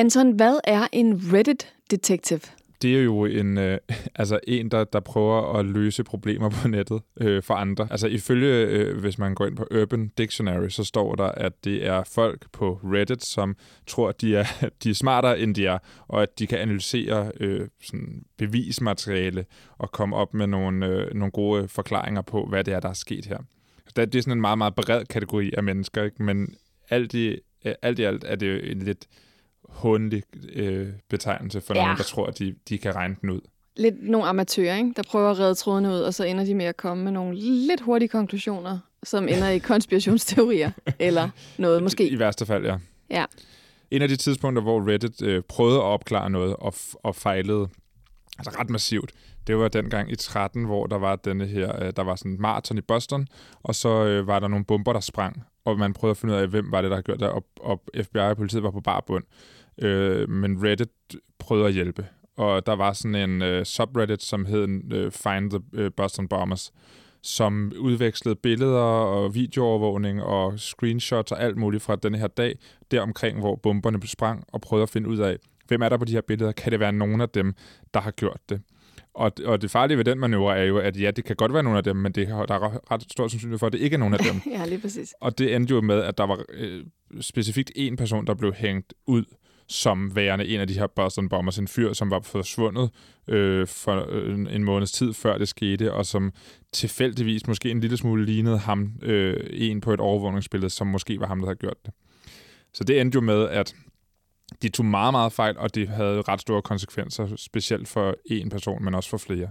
Anton, hvad er en Reddit detective? det er jo en, øh, altså en der, der prøver at løse problemer på nettet øh, for andre. Altså ifølge, øh, hvis man går ind på Urban Dictionary, så står der, at det er folk på Reddit, som tror, at de er, de er smartere, end de er, og at de kan analysere øh, sådan bevismateriale og komme op med nogle, øh, nogle gode øh, forklaringer på, hvad det er, der er sket her. Det er sådan en meget, meget bred kategori af mennesker, ikke? men alt i, alt i alt er det jo en lidt håndelig øh, betegnelse for ja. nogen, der tror, at de, de kan regne den ud. Lidt nogle amatører, ikke? der prøver at redde trådene ud, og så ender de med at komme med nogle lidt hurtige konklusioner, som ender i konspirationsteorier, eller noget måske. I, I værste fald, ja. Ja. En af de tidspunkter, hvor Reddit øh, prøvede at opklare noget og, og fejlede altså ret massivt, det var dengang i 13, hvor der var denne her, øh, der var sådan en maraton i Boston, og så øh, var der nogle bomber, der sprang, og man prøvede at finde ud af, hvem var det, der havde gjort det, og, og FBI og politiet var på barbund. Øh, men Reddit prøvede at hjælpe. Og der var sådan en øh, subreddit, som hed øh, Find the øh, Boston Bombers, som udvekslede billeder og videoovervågning og screenshots og alt muligt fra den her dag, der omkring, hvor bomberne sprang, og prøvede at finde ud af, hvem er der på de her billeder? Kan det være nogen af dem, der har gjort det? Og, og det farlige ved den manøvre er jo, at ja, det kan godt være nogle af dem, men det, der er ret stor sandsynlighed for, at det ikke er nogen af dem. ja, lige præcis. Og det endte jo med, at der var øh, specifikt en person, der blev hængt ud som værende en af de her Boston Bombers, en fyr, som var forsvundet øh, for øh, en, en måneds tid før det skete, og som tilfældigvis måske en lille smule lignede ham, øh, en på et overvågningsbillede, som måske var ham, der havde gjort det. Så det endte jo med, at de tog meget, meget fejl, og det havde ret store konsekvenser, specielt for en person, men også for flere.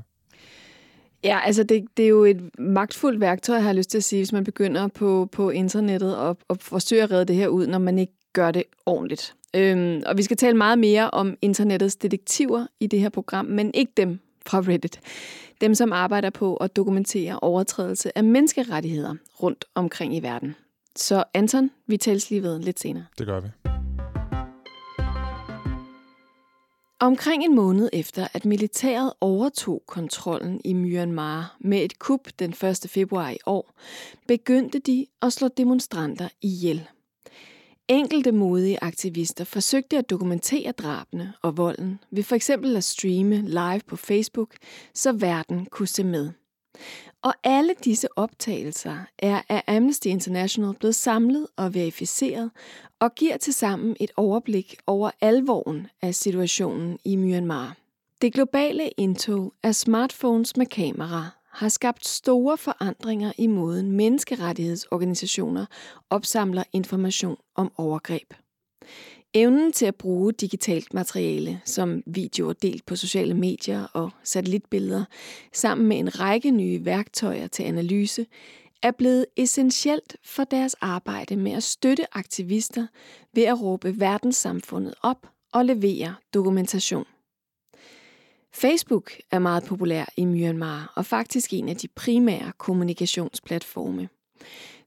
Ja, altså det, det er jo et magtfuldt værktøj, jeg har lyst til at sige, hvis man begynder på, på internettet og, og forsøger at redde det her ud, når man ikke gør det ordentligt. Øhm, og vi skal tale meget mere om internettets detektiver i det her program, men ikke dem fra Reddit. Dem, som arbejder på at dokumentere overtrædelse af menneskerettigheder rundt omkring i verden. Så Anton, vi tales lige ved lidt senere. Det gør vi. Omkring en måned efter, at militæret overtog kontrollen i Myanmar med et kup den 1. februar i år, begyndte de at slå demonstranter ihjel. Enkelte modige aktivister forsøgte at dokumentere drabene og volden ved for eksempel at streame live på Facebook, så verden kunne se med. Og alle disse optagelser er af Amnesty International blevet samlet og verificeret og giver til sammen et overblik over alvoren af situationen i Myanmar. Det globale indtog af smartphones med kamera har skabt store forandringer i måden menneskerettighedsorganisationer opsamler information om overgreb. Evnen til at bruge digitalt materiale, som videoer delt på sociale medier og satellitbilleder, sammen med en række nye værktøjer til analyse, er blevet essentielt for deres arbejde med at støtte aktivister ved at råbe verdenssamfundet op og levere dokumentation. Facebook er meget populær i Myanmar og faktisk en af de primære kommunikationsplatforme.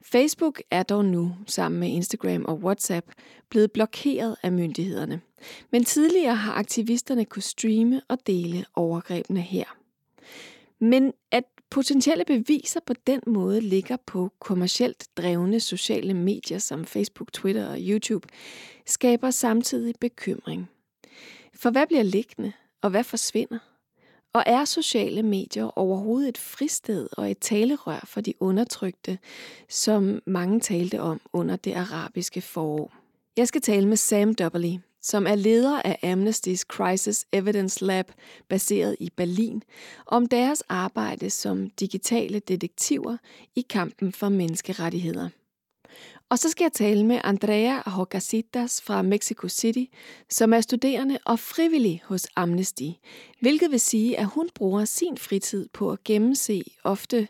Facebook er dog nu, sammen med Instagram og WhatsApp, blevet blokeret af myndighederne. Men tidligere har aktivisterne kunne streame og dele overgrebene her. Men at potentielle beviser på den måde ligger på kommercielt drevne sociale medier som Facebook, Twitter og YouTube, skaber samtidig bekymring. For hvad bliver liggende, og hvad forsvinder? Og er sociale medier overhovedet et fristed og et talerør for de undertrykte, som mange talte om under det arabiske forår? Jeg skal tale med Sam Doubley, som er leder af Amnesty's Crisis Evidence Lab, baseret i Berlin, om deres arbejde som digitale detektiver i kampen for menneskerettigheder. Og så skal jeg tale med Andrea Hogasitas fra Mexico City, som er studerende og frivillig hos Amnesty, hvilket vil sige, at hun bruger sin fritid på at gennemse ofte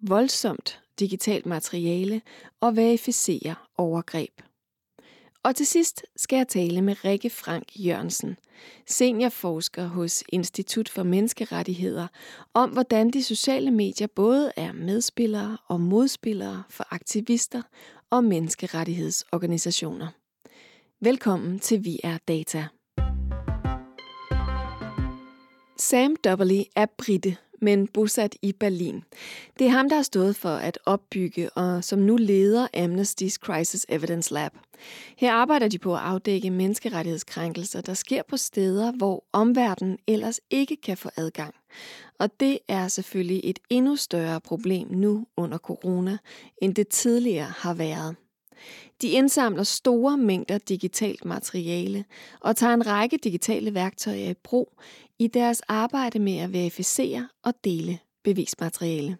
voldsomt digitalt materiale og verificere overgreb. Og til sidst skal jeg tale med Rikke Frank Jørgensen, seniorforsker hos Institut for Menneskerettigheder, om hvordan de sociale medier både er medspillere og modspillere for aktivister og menneskerettighedsorganisationer. Velkommen til Vi er Data. Sam Dubberly er britte, men bosat i Berlin. Det er ham, der har stået for at opbygge og som nu leder Amnesty's Crisis Evidence Lab. Her arbejder de på at afdække menneskerettighedskrænkelser, der sker på steder, hvor omverdenen ellers ikke kan få adgang. Og det er selvfølgelig et endnu større problem nu under corona, end det tidligere har været. De indsamler store mængder digitalt materiale og tager en række digitale værktøjer i brug i deres arbejde med at verificere og dele bevismateriale.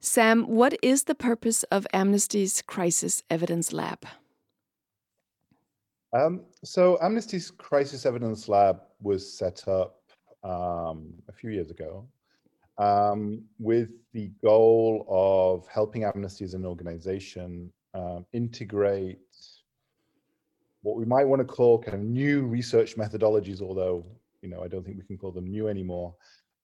Sam, what is the purpose of Amnesty's Crisis Evidence Lab? Um, so Amnesty's Crisis Evidence Lab was set up um, a few years ago um, with the goal of helping Amnesty as an organization um, integrate what we might want to call kind of new research methodologies, although you know I don't think we can call them new anymore.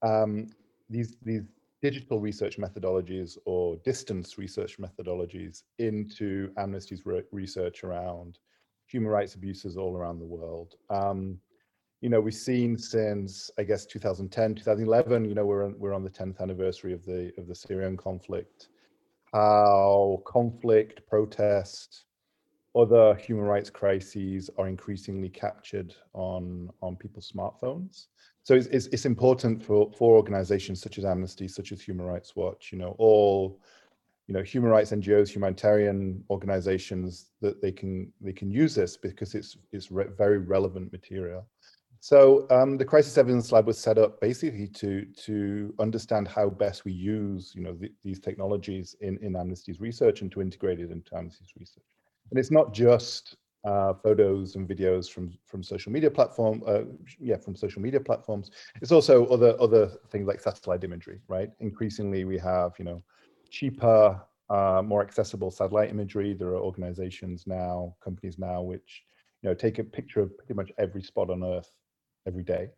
Um, these these digital research methodologies or distance research methodologies into Amnesty's re research around human rights abuses all around the world. Um, you know, we've seen since I guess 2010, 2011. You know, we're on, we're on the 10th anniversary of the of the Syrian conflict how conflict, protest, other human rights crises are increasingly captured on, on people's smartphones. So it's, it's, it's, important for, for organizations such as Amnesty, such as Human Rights Watch, you know, all, you know, human rights NGOs, humanitarian organizations that they can, they can use this because it's, it's re very relevant material. So um, the crisis evidence lab was set up basically to to understand how best we use you know the, these technologies in in Amnesty's research and to integrate it into Amnesty's research. And it's not just uh, photos and videos from from social media platform, uh, yeah, from social media platforms. It's also other other things like satellite imagery, right? Increasingly, we have you know cheaper, uh, more accessible satellite imagery. There are organizations now, companies now, which you know take a picture of pretty much every spot on Earth every day.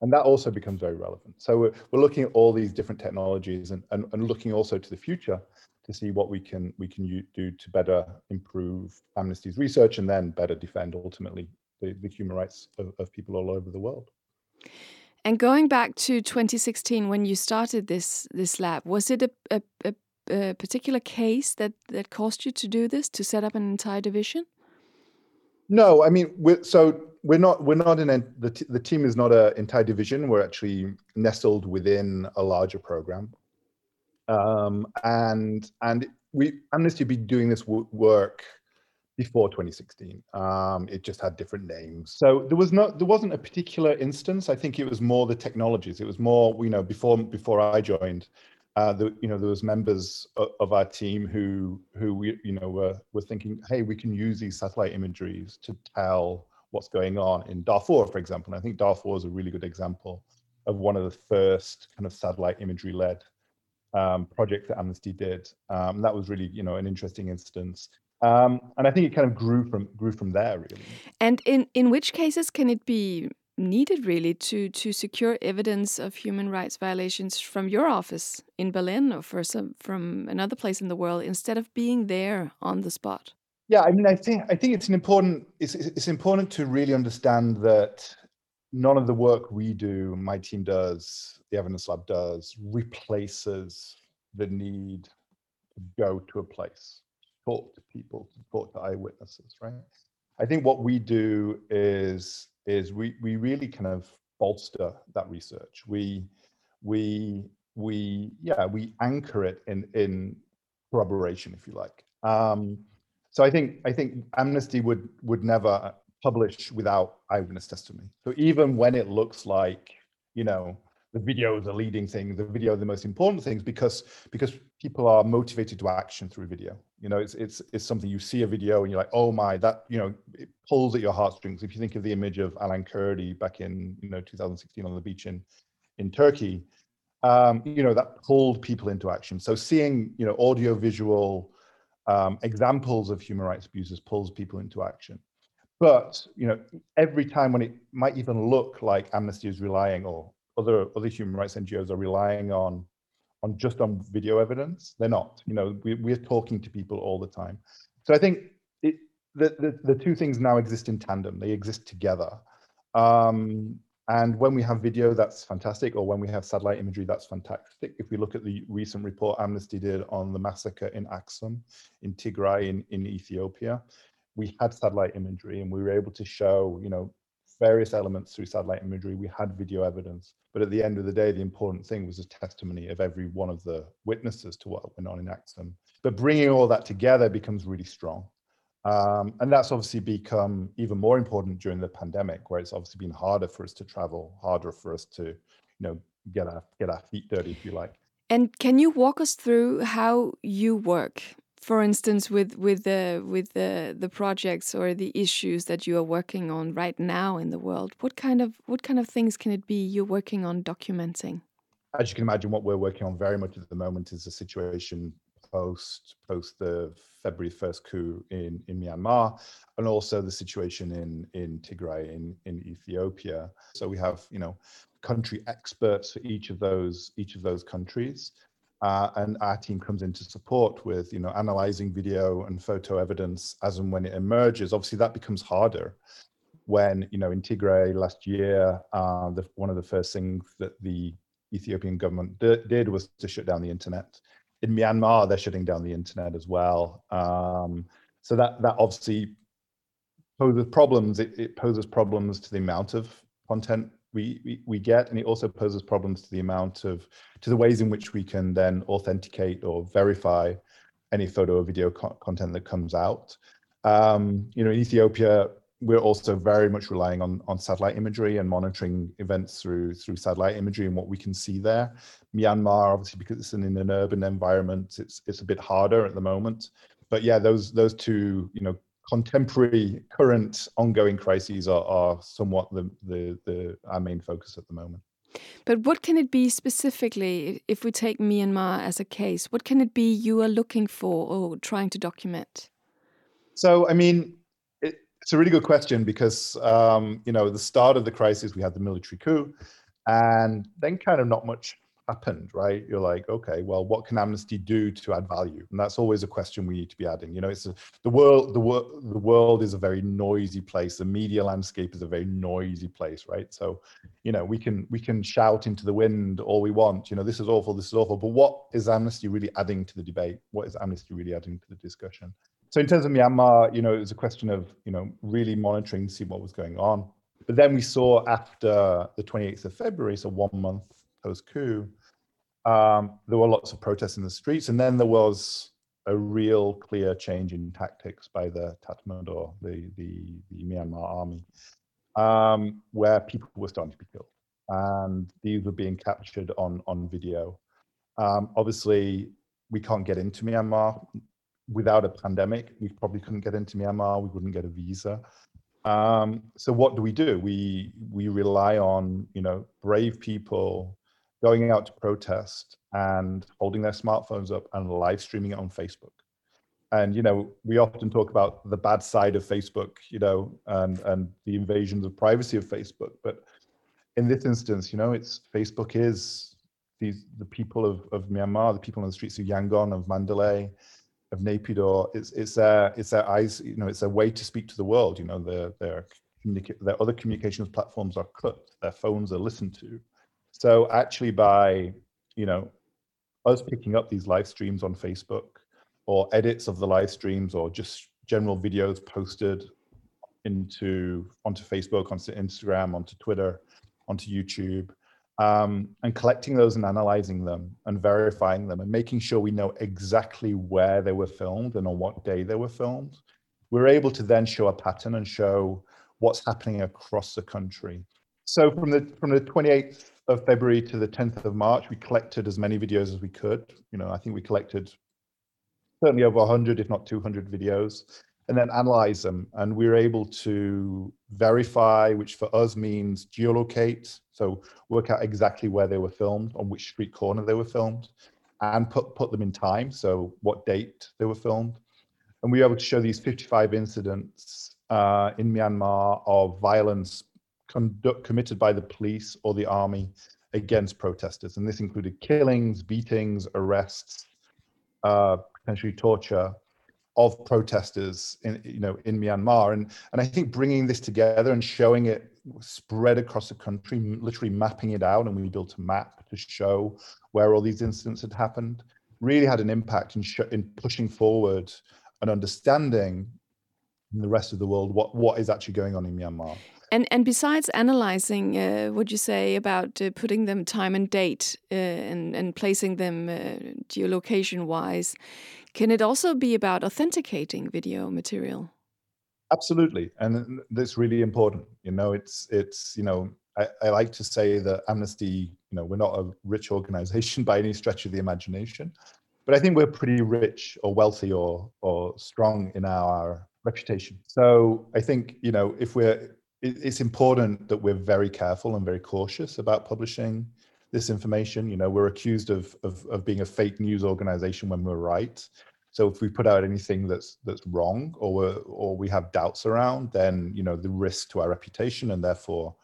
And that also becomes very relevant. So we're, we're looking at all these different technologies and, and, and looking also to the future to see what we can we can do to better improve Amnesty's research and then better defend ultimately the, the human rights of, of people all over the world. And going back to 2016, when you started this this lab, was it a, a, a, a particular case that that caused you to do this to set up an entire division? No, I mean, so we're not we're not in the the team is not an entire division. We're actually nestled within a larger program, um, and and we Amnesty been doing this w- work before 2016. Um, it just had different names. So there was not there wasn't a particular instance. I think it was more the technologies. It was more you know before before I joined uh, the, you know, there was members of, of, our team who, who we, you know, were, were thinking, hey, we can use these satellite imageries to tell what's going on in Darfur, for example. And I think Darfur is a really good example of one of the first kind of satellite imagery led um, projects that Amnesty did. Um, that was really, you know, an interesting instance. Um, and I think it kind of grew from grew from there, really. And in in which cases can it be needed really to to secure evidence of human rights violations from your office in Berlin or for some from another place in the world instead of being there on the spot? Yeah, I mean, I think I think it's an important it's it's important to really understand that none of the work we do, my team does, the Evidence Lab does, replaces the need to go to a place, talk to people, talk to eyewitnesses, right? I think what we do is is we we really kind of bolster that research. We we we yeah we anchor it in in corroboration, if you like. Um, so I think I think Amnesty would would never publish without eyewitness testimony. So even when it looks like you know the video is the leading thing, the video the most important things because because people are motivated to action through video. You know, it's it's it's something you see a video and you're like, oh my, that you know, it pulls at your heartstrings. If you think of the image of Alan Kurdi back in you know 2016 on the beach in in Turkey, um, you know, that pulled people into action. So seeing you know audio visual um, examples of human rights abuses pulls people into action. But you know, every time when it might even look like Amnesty is relying or other other human rights NGOs are relying on on just on video evidence. They're not. You know, we, we're talking to people all the time. So I think it, the, the the two things now exist in tandem. They exist together. Um, And when we have video, that's fantastic. Or when we have satellite imagery, that's fantastic. If we look at the recent report Amnesty did on the massacre in Axum, in Tigray, in, in Ethiopia, we had satellite imagery and we were able to show, you know, various elements through satellite imagery. We had video evidence. But at the end of the day, the important thing was the testimony of every one of the witnesses to what went on in Axum. But bringing all that together becomes really strong. Um, and that's obviously become even more important during the pandemic, where it's obviously been harder for us to travel, harder for us to, you know, get our get our feet dirty, if you like. And can you walk us through how you work? For instance, with with the with the the projects or the issues that you are working on right now in the world, what kind of what kind of things can it be you're working on documenting? As you can imagine, what we're working on very much at the moment is a situation post post the February 1st coup in, in Myanmar, and also the situation in, in Tigray in, in Ethiopia. So we have, you know, country experts for each of those each of those countries. Uh, and our team comes in to support with, you know, analyzing video and photo evidence as and when it emerges. Obviously, that becomes harder when, you know, in Tigray last year, uh, the, one of the first things that the Ethiopian government did was to shut down the internet in Myanmar, they're shutting down the internet as well. Um, so that that obviously poses problems. It, it, poses problems to the amount of content we, we, we get, and it also poses problems to the amount of to the ways in which we can then authenticate or verify any photo or video co content that comes out. Um, you know, in Ethiopia, we're also very much relying on, on satellite imagery and monitoring events through through satellite imagery and what we can see there. Myanmar, obviously, because it's in an urban environment, it's it's a bit harder at the moment. But yeah, those those two, you know, contemporary, current, ongoing crises are, are somewhat the, the the our main focus at the moment. But what can it be specifically, if we take Myanmar as a case? What can it be you are looking for or trying to document? So, I mean, it's a really good question because um, you know the start of the crisis we had the military coup, and then kind of not much happened, right? You're like, okay, well, what can Amnesty do to add value? And that's always a question we need to be adding. You know, it's a, the world. The world. The world is a very noisy place. The media landscape is a very noisy place, right? So, you know, we can we can shout into the wind all we want. You know, this is awful. This is awful. But what is Amnesty really adding to the debate? What is Amnesty really adding to the discussion? So in terms of Myanmar, you know, it was a question of, you know, really monitoring to see what was going on. But then we saw after the 28th of February, so one month post coup, um, there were lots of protests in the streets. And then there was a real clear change in tactics by the Tatmadaw, the, the, the Myanmar army, um, where people were starting to be killed. And these were being captured on, on video. Um, obviously, we can't get into Myanmar without a pandemic, we probably couldn't get into Myanmar. We wouldn't get a visa. Um, so what do we do? We we rely on you know brave people going out to protest and holding their smartphones up and live streaming it on Facebook. And you know we often talk about the bad side of Facebook, you know, and and the invasions of privacy of Facebook. But in this instance, you know, it's Facebook is these the people of, of Myanmar, the people on the streets of Yangon, of Mandalay, of Naypyidaw, it's it's their it's their eyes, you know, it's their way to speak to the world. You know, their their their other communications platforms are cut, their phones are listened to. So actually, by you know, us picking up these live streams on Facebook or edits of the live streams or just general videos posted into onto Facebook, onto Instagram, onto Twitter, onto YouTube, um, and collecting those and analyzing them and verifying them and making sure we know exactly where they were filmed and on what day they were filmed, we're able to then show a pattern and show what's happening across the country. So from the from the 28th of February to the 10th of March, we collected as many videos as we could. You know, I think we collected certainly over 100, if not 200 videos and then analyze them. And we are able to verify, which for us means geolocate, so work out exactly where they were filmed, on which street corner they were filmed, and put, put them in time, so what date they were filmed. And we were able to show these 55 incidents uh, in Myanmar of violence conduct, committed by the police or the army against protesters. And this included killings, beatings, arrests, uh, potentially torture, of protesters in you know in Myanmar. And and I think bringing this together and showing it spread across the country literally mapping it out and we built a map to show where all these incidents had happened really had an impact in, in pushing forward an understanding in the rest of the world what what is actually going on in Myanmar and and besides analyzing, uh, would you say about uh, putting them time and date uh, and and placing them uh, geolocation wise, can it also be about authenticating video material? Absolutely, and that's really important. You know, it's it's you know I, I like to say that Amnesty, you know, we're not a rich organization by any stretch of the imagination, but I think we're pretty rich or wealthy or or strong in our reputation. So I think you know if we're it's important that we're very careful and very cautious about publishing this information. You know, we're accused of, of, of being a fake news organization when we're right. So if we put out anything that's that's wrong or or we have doubts around, then you know the risk to our reputation and therefore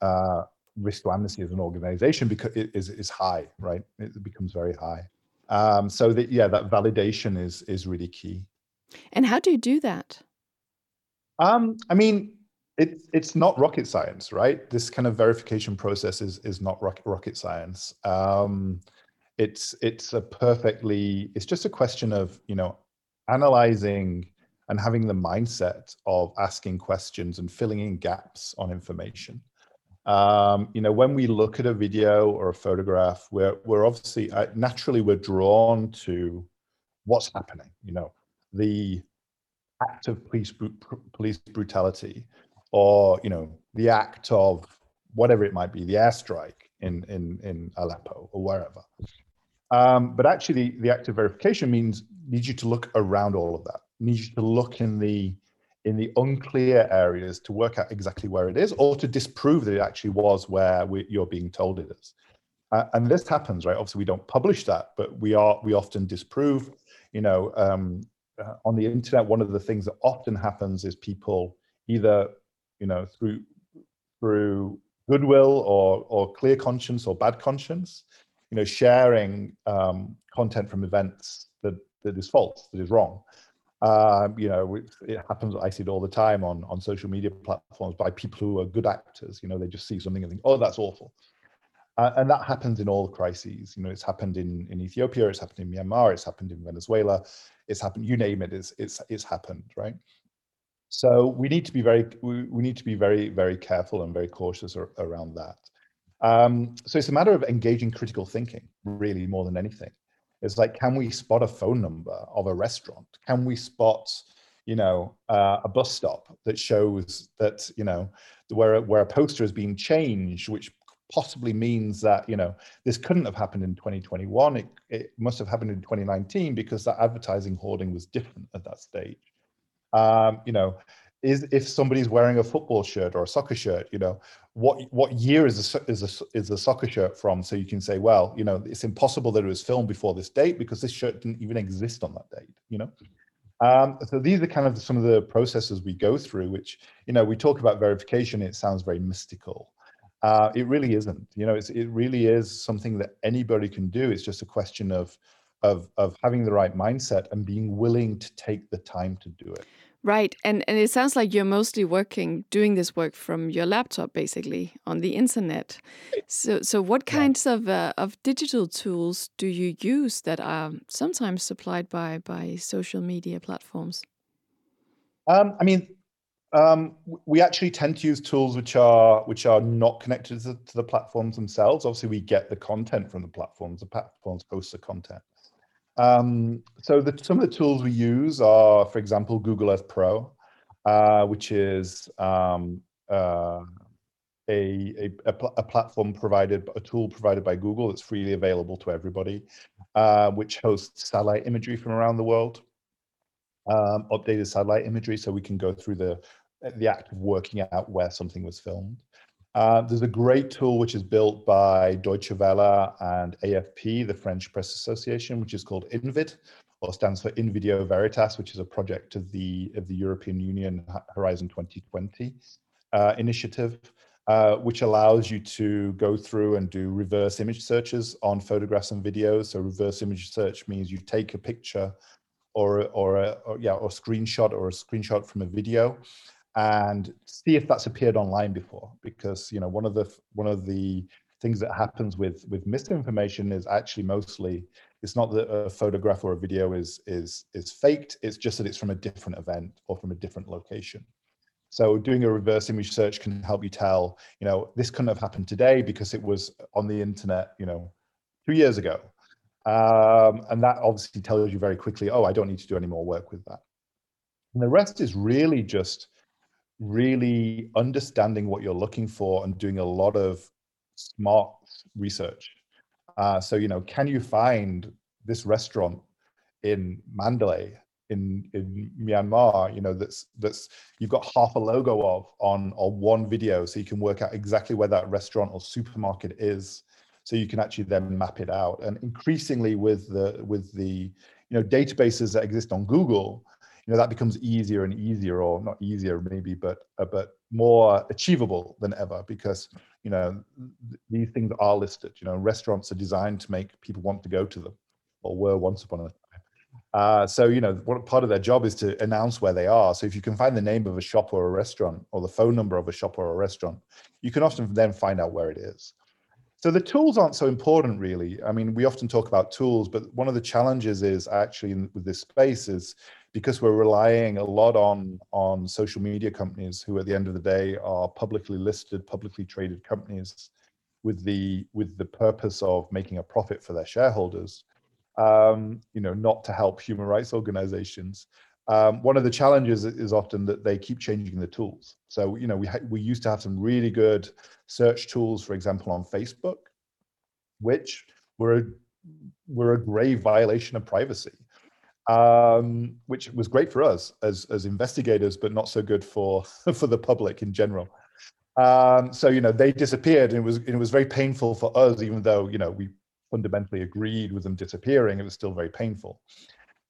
uh, risk to Amnesty as an organization because it is is high, right? It becomes very high. Um, so that yeah, that validation is is really key. And how do you do that? Um, I mean, it's it's not rocket science, right? This kind of verification process is is not rocket rocket science. Um, it's it's a perfectly. It's just a question of you know analyzing and having the mindset of asking questions and filling in gaps on information. Um, you know, when we look at a video or a photograph, we're we're obviously uh, naturally we're drawn to what's happening. You know, the act of police police brutality or you know the act of whatever it might be, the airstrike in in in Aleppo or wherever. Um, but actually, the, the act of verification means needs you to look around all of that. Needs you to look in the in the unclear areas to work out exactly where it is, or to disprove that it actually was where we, you're being told it is. Uh, and this happens, right? Obviously, we don't publish that, but we are we often disprove. You know, um, uh, on the internet, one of the things that often happens is people either you know, through through goodwill or or clear conscience or bad conscience, you know, sharing um, content from events that that is false, that is wrong. Um, you know, it happens. I see it all the time on on social media platforms by people who are good actors. You know, they just see something and think, "Oh, that's awful," uh, and that happens in all crises. You know, it's happened in in Ethiopia, it's happened in Myanmar, it's happened in Venezuela, it's happened. You name it, it's it's it's happened, right? So we need to be very we, we need to be very very careful and very cautious ar- around that. Um, so it's a matter of engaging critical thinking, really more than anything. It's like, can we spot a phone number of a restaurant? Can we spot, you know, uh, a bus stop that shows that you know where where a poster has been changed, which possibly means that you know this couldn't have happened in 2021 it, it must have happened in 2019 because that advertising hoarding was different at that stage um, you know, is if somebody's wearing a football shirt or a soccer shirt, you know, what what year is a, is a, is a soccer shirt from? So you can say, well, you know, it's impossible that it was filmed before this date because this shirt didn't even exist on that date, you know. Um, so these are kind of some of the processes we go through, which you know we talk about verification. It sounds very mystical. Uh, it really isn't. You know, it's, it really is something that anybody can do. It's just a question of of of having the right mindset and being willing to take the time to do it. Right, and and it sounds like you're mostly working doing this work from your laptop, basically on the internet. So so what kinds yeah. of uh, of digital tools do you use that are sometimes supplied by by social media platforms? Um, I mean, um, we actually tend to use tools which are which are not connected to, to the platforms themselves. Obviously, we get the content from the platforms. The platforms post the content. Um, so the, some of the tools we use are, for example, Google Earth Pro, uh, which is um, uh, a, a, a, pl a, platform provided, a tool provided by Google that's freely available to everybody, uh, which hosts satellite imagery from around the world, um, updated satellite imagery, so we can go through the the act of working out where something was filmed. Uh, there's a great tool which is built by Deutsche Welle and AFP, the French Press Association, which is called InVid, or stands for In Video Veritas, which is a project of the of the European Union Horizon 2020 uh, initiative, uh, which allows you to go through and do reverse image searches on photographs and videos. So reverse image search means you take a picture or or a or, yeah or screenshot or a screenshot from a video and see if that's appeared online before because you know one of the one of the things that happens with with misinformation is actually mostly it's not that a photograph or a video is is is faked it's just that it's from a different event or from a different location. So doing a reverse image search can help you tell you know this couldn't have happened today because it was on the internet you know two years ago. Um, and that obviously tells you very quickly oh i don't need to do any more work with that. And the rest is really just really understanding what you're looking for and doing a lot of smart research. Uh, so, you know, can you find this restaurant in Mandalay in in Myanmar, you know, that's that's you've got half a logo of on on one video, so you can work out exactly where that restaurant or supermarket is, so you can actually then map it out. And increasingly with the with the you know databases that exist on Google, you know that becomes easier and easier or not easier maybe but uh, but more achievable than ever because you know th- these things are listed you know restaurants are designed to make people want to go to them or were once upon a time. Uh, so you know what part of their job is to announce where they are. So if you can find the name of a shop or a restaurant or the phone number of a shop or a restaurant you can often then find out where it is. So the tools aren't so important really. I mean we often talk about tools but one of the challenges is actually with this space is because we're relying a lot on on social media companies who at the end of the day are publicly listed publicly traded companies with the with the purpose of making a profit for their shareholders um, you know not to help human rights organizations. Um, one of the challenges is often that they keep changing the tools. So you know we we used to have some really good search tools for example on facebook which were a, were a grave violation of privacy um, which was great for us as as investigators, but not so good for for the public in general. Um, so you know they disappeared, and it was it was very painful for us, even though you know we fundamentally agreed with them disappearing. It was still very painful.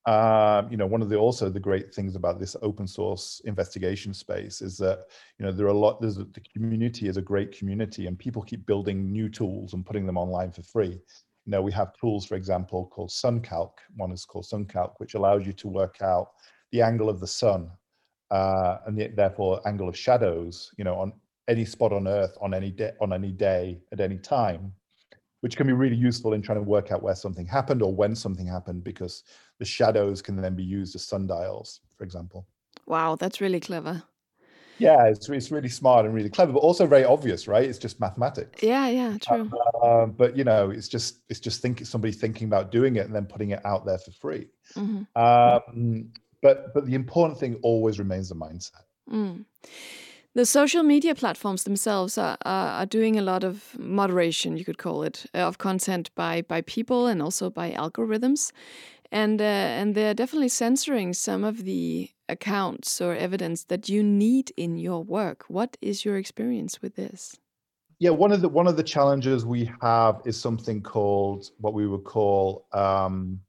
Um, you know, one of the also the great things about this open source investigation space is that you know there are a lot. There's the community is a great community, and people keep building new tools and putting them online for free you know, we have tools, for example, called SunCalc. One is called SunCalc, which allows you to work out the angle of the sun uh, and the, therefore angle of shadows, you know, on any spot on Earth on any day on any day at any time, which can be really useful in trying to work out where something happened or when something happened, because the shadows can then be used as sundials, for example. Wow, that's really clever. Yeah, it's, it's really smart and really clever, but also very obvious, right? It's just mathematics. Yeah, yeah, true. Uh, but you know, it's just it's just think somebody thinking about doing it and then putting it out there for free. Mm-hmm. Um, but but the important thing always remains the mindset. Mm. The social media platforms themselves are, are, are, doing a lot of moderation, you could call it, of content by by people and also by algorithms, and uh, and they're definitely censoring some of the accounts or evidence that you need in your work. What is your experience with this? Yeah, one of the one of the challenges we have is something called what we would call um,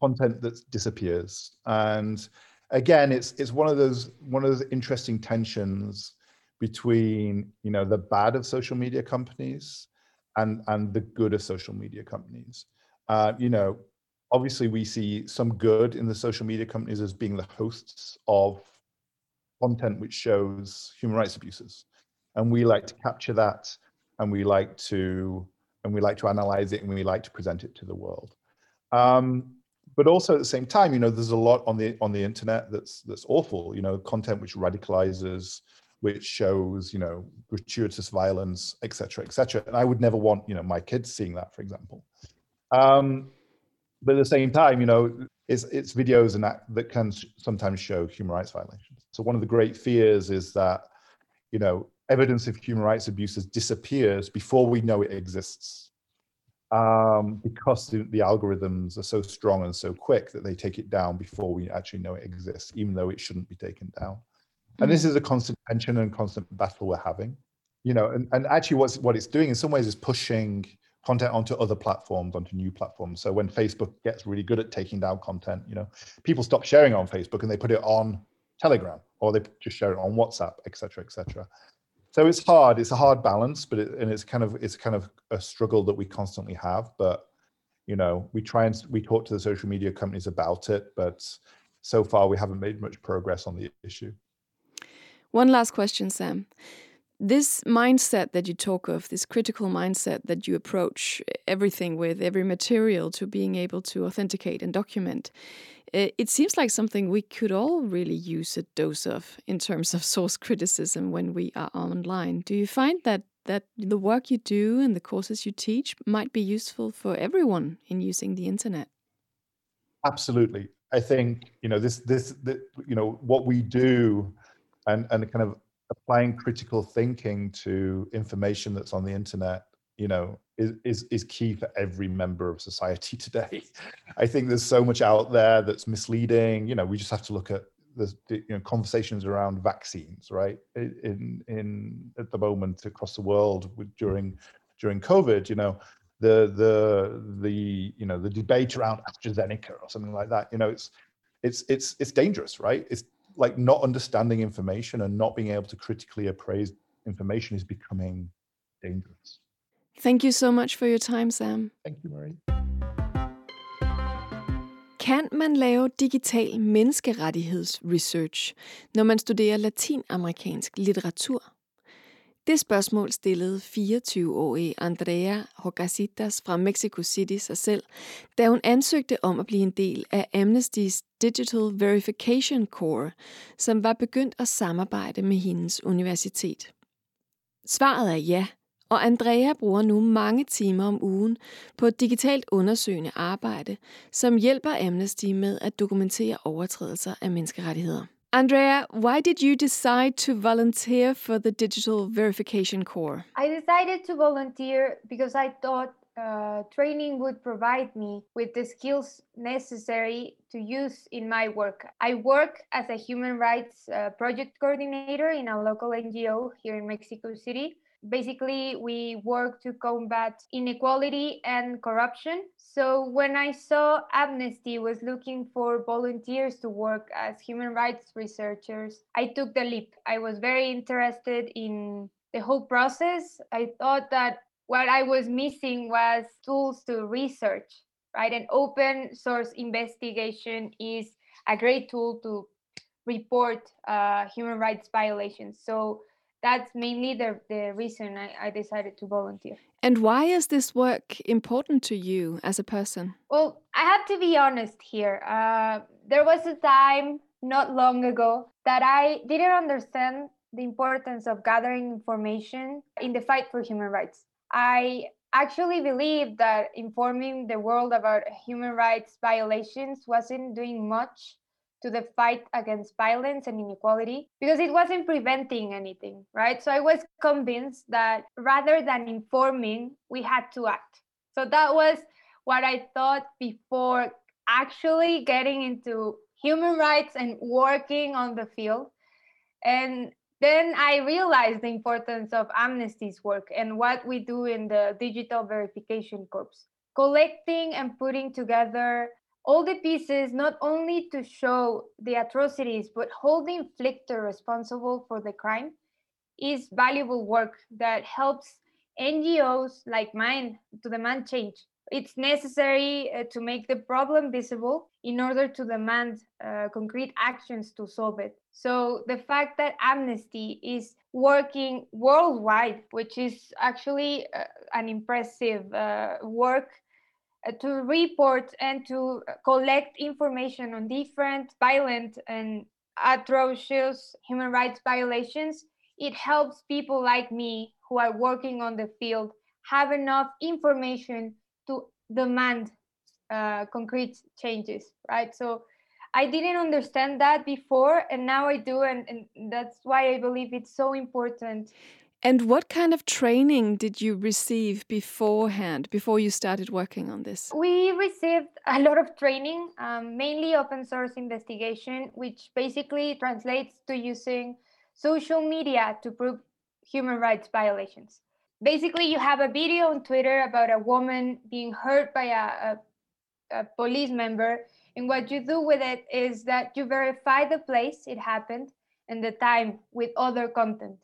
content that disappears, and again, it's it's one of those one of those interesting tensions between you know the bad of social media companies and and the good of social media companies. Uh, you know, obviously we see some good in the social media companies as being the hosts of content which shows human rights abuses. And we like to capture that and we like to and we like to analyze it and we like to present it to the world. Um, but also at the same time you know there's a lot on the on the internet that's that's awful you know content which radicalizes which shows you know gratuitous violence etc etc and i would never want you know my kids seeing that for example. Um, but at the same time, you know, it's it's videos and that that can sometimes show human rights violations. So one of the great fears is that, you know, evidence of human rights abuses disappears before we know it exists, um, because the, the, algorithms are so strong and so quick that they take it down before we actually know it exists, even though it shouldn't be taken down. And this mm. is a constant tension and constant battle we're having. You know, and, and actually what's what it's doing in some ways is pushing content onto other platforms, onto new platforms. So when Facebook gets really good at taking down content, you know, people stop sharing on Facebook and they put it on Telegram or they just share it on WhatsApp, etc., etc. So it's hard. It's a hard balance, but it, and it's kind of it's kind of a struggle that we constantly have. But you know, we try and we talk to the social media companies about it, but so far we haven't made much progress on the issue. One last question, Sam. This mindset that you talk of, this critical mindset that you approach everything with, every material to being able to authenticate and document, it seems like something we could all really use a dose of in terms of source criticism when we are online. Do you find that that the work you do and the courses you teach might be useful for everyone in using the internet? Absolutely. I think you know this this, this you know what we do and and kind of applying critical thinking to information that's on the internet you know is, is is key for every member of society today. I think there's so much out there that's misleading. You know we just have to look at the, you know conversations around vaccines right? In in at the moment across the world during during covid you know the the the you know the debate around AstraZeneca or something like that you know it's it's it's it's dangerous right? It's like not understanding information and not being able to critically appraise information is becoming dangerous. Thank you so much for your time, Sam. Thank you, Marie. Kan man lave digital menneskerettighedsresearch, når man studerer latinamerikansk litteratur? Det spørgsmål stillede 24-årige Andrea Hogasitas fra Mexico City sig selv, da hun ansøgte om at blive en del af Amnesty's Digital Verification Corps, som var begyndt at samarbejde med hendes universitet. Svaret er ja, og Andrea bruger nu mange timer om ugen på et digitalt undersøgende arbejde, som hjælper Amnesty med at dokumentere overtrædelser af menneskerettigheder. Andrea, why did you decide to volunteer for the Digital Verification Corps? I decided to volunteer because I thought uh, training would provide me with the skills necessary to use in my work. I work as a human rights uh, project coordinator in a local NGO here in Mexico City basically we work to combat inequality and corruption. So when i saw amnesty was looking for volunteers to work as human rights researchers i took the leap. I was very interested in the whole process. I thought that what i was missing was tools to research right? And open source investigation is a great tool to report uh, human rights violations. So that's mainly the, the reason I, I decided to volunteer. And why is this work important to you as a person? Well, I have to be honest here. Uh, there was a time not long ago that I didn't understand the importance of gathering information in the fight for human rights. I actually believe that informing the world about human rights violations wasn't doing much to the fight against violence and inequality because it wasn't preventing anything, right? So I was convinced that rather than informing, we had to act. So that was what I thought before actually getting into human rights and working on the field. And then I realized the importance of Amnesty's work and what we do in the Digital Verification Corps, collecting and putting together all the pieces not only to show the atrocities but hold the inflictor responsible for the crime is valuable work that helps ngos like mine to demand change. It's necessary uh, to make the problem visible in order to demand uh, concrete actions to solve it. So the fact that amnesty is working worldwide which is actually uh, an impressive uh, work to report and to collect information on different violent and atrocious human rights violations, it helps people like me who are working on the field have enough information to demand uh, concrete changes, right? So I didn't understand that before, and now I do, and, and that's why I believe it's so important and what kind of training did you receive beforehand, before you started working on this? We received a lot of training, um, mainly open source investigation, which basically translates to using social media to prove human rights violations. Basically, you have a video on Twitter about a woman being hurt by a, a, a police member, and what you do with it is that you verify the place it happened and the time with other content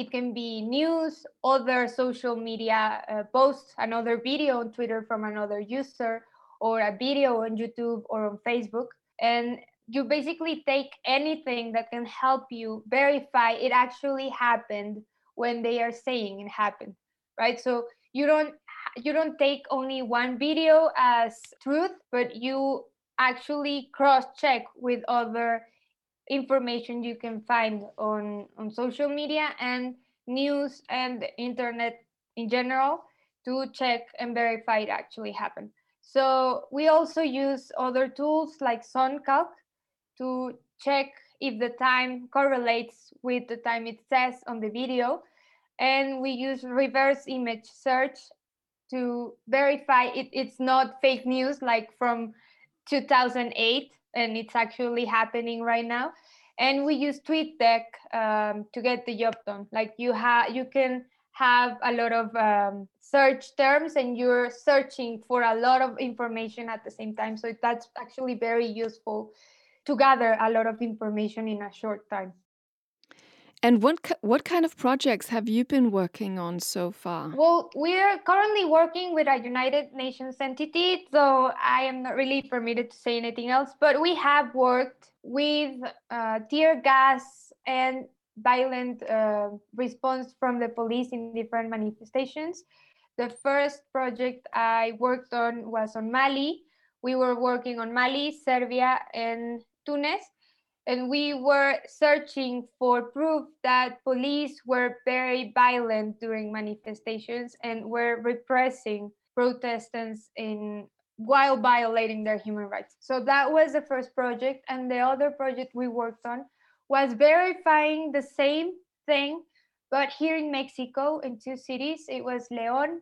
It can be news, other social media uh, posts, another video on Twitter from another user, or a video on YouTube or on Facebook. And you basically take anything that can help you verify it actually happened when they are saying it happened, right? So you don't you don't take only one video as truth, but you actually cross check with other information you can find on on social media and news and internet in general to check and verify it actually happened. So we also use other tools like SunCalc to check if the time correlates with the time it says on the video. And we use reverse image search to verify it, it's not fake news like from 2008 and it's actually happening right now. And we use TweetDeck um, to get the job done. Like you have, you can have a lot of um, search terms and you're searching for a lot of information at the same time. So that's actually very useful to gather a lot of information in a short time. And what what kind of projects have you been working on so far? Well, we're currently working with a United Nations entity, so I am not really permitted to say anything else. But we have worked with uh, tear gas and violent uh, response from the police in different manifestations. The first project I worked on was on Mali. We were working on Mali, Serbia, and Tunis and we were searching for proof that police were very violent during manifestations and were repressing protestants in while violating their human rights. So that was the first project and the other project we worked on was verifying the same thing but here in Mexico in two cities it was León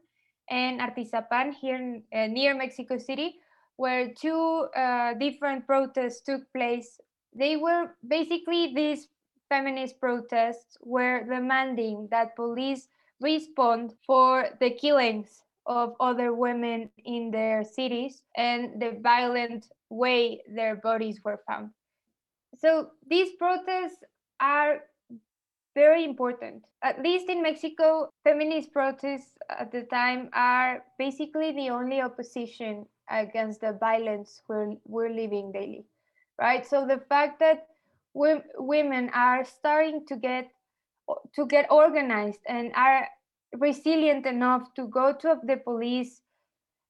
and Atizapán here in, uh, near Mexico City where two uh, different protests took place they were basically these feminist protests were demanding that police respond for the killings of other women in their cities and the violent way their bodies were found. So these protests are very important. At least in Mexico, feminist protests at the time are basically the only opposition against the violence we're, we're living daily right? So the fact that women are starting to get to get organized and are resilient enough to go to the police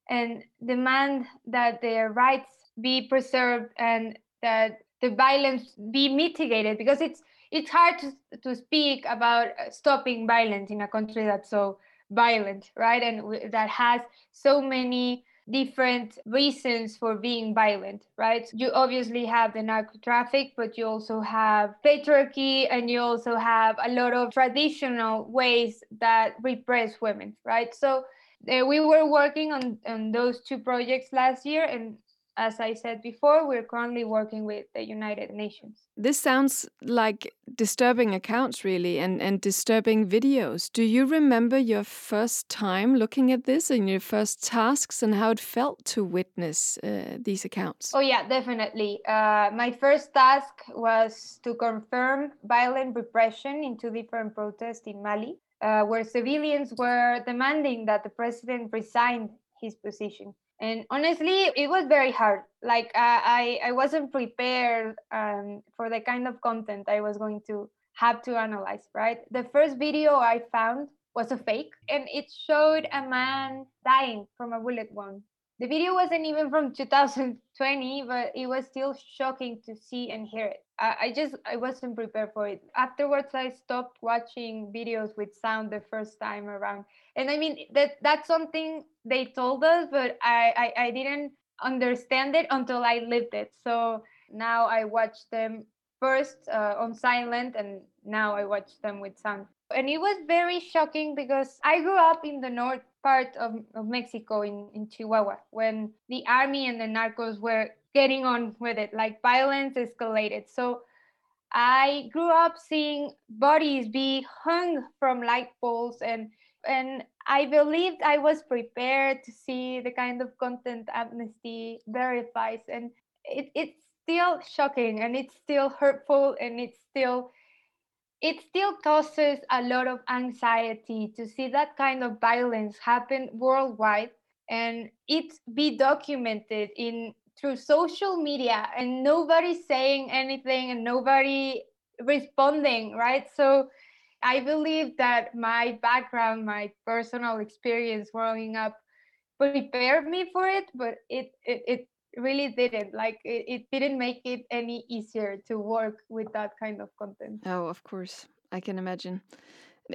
and demand that their rights be preserved and that the violence be mitigated because it's it's hard to, to speak about uh, stopping violence in a country that's so violent right and that has so many different reasons for being violent, right? You obviously have the narco traffic, but you also have patriarchy and you also have a lot of traditional ways that repress women, right? So uh, we were working on, on those two projects last year and as I said before, we're currently working with the United Nations. This sounds like disturbing accounts, really, and, and disturbing videos. Do you remember your first time looking at this and your first tasks and how it felt to witness uh, these accounts? Oh, yeah, definitely. Uh, my first task was to confirm violent repression in two different protests in Mali, uh, where civilians were demanding that the president resign his position and honestly it was very hard. Like uh, i i wasn't prepared um, for the kind of content i was going to have to analyze right? The first video i found was a fake and it showed a man dying from a bullet wound. The video wasn't even from 2020 but it was still shocking to see and hear it. I, I just i wasn't prepared for it. Afterwards i stopped watching videos with sound the first time around and i mean that that's something they told us but i i, I didn't understand it until i lived it so now i watch them first uh, on silent and now i watch them with sound and it was very shocking because i grew up in the north part of, of Mexico in, in Chihuahua when the army and the narcos were getting on with it, like violence escalated. So I grew up seeing bodies be hung from light poles and and I believed I was prepared to see the kind of content amnesty verifies and it, it's still shocking and it's still hurtful and it's still it still causes a lot of anxiety to see that kind of violence happen worldwide and it be documented in through social media and nobody saying anything and nobody responding right? So i believe that my background my personal experience growing up prepared me for it but it it, it really didn't like it, it didn't make it any easier to work with that kind of content Oh, of course. I can imagine.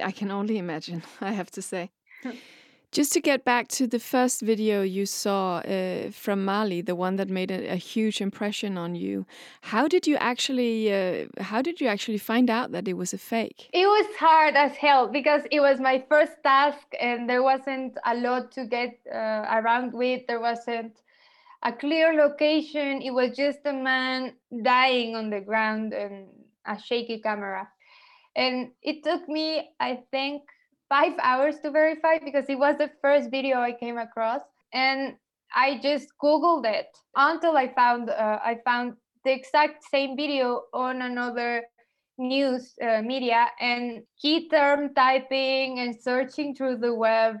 I can only imagine, I have to say. Just to get back to the first video you saw uh, from Mali, the one that made a, a huge impression on you, how did you actually uh, how did you actually find out that it was a fake? It was hard as hell because it was my first task and there wasn't a lot to get uh, around with. There wasn't a clear location. It was just a man dying on the ground and a shaky camera. And it took me, I think, five hours to verify because it was the first video I came across. And I just Googled it until I found uh, I found the exact same video on another news uh, media. And key term typing and searching through the web.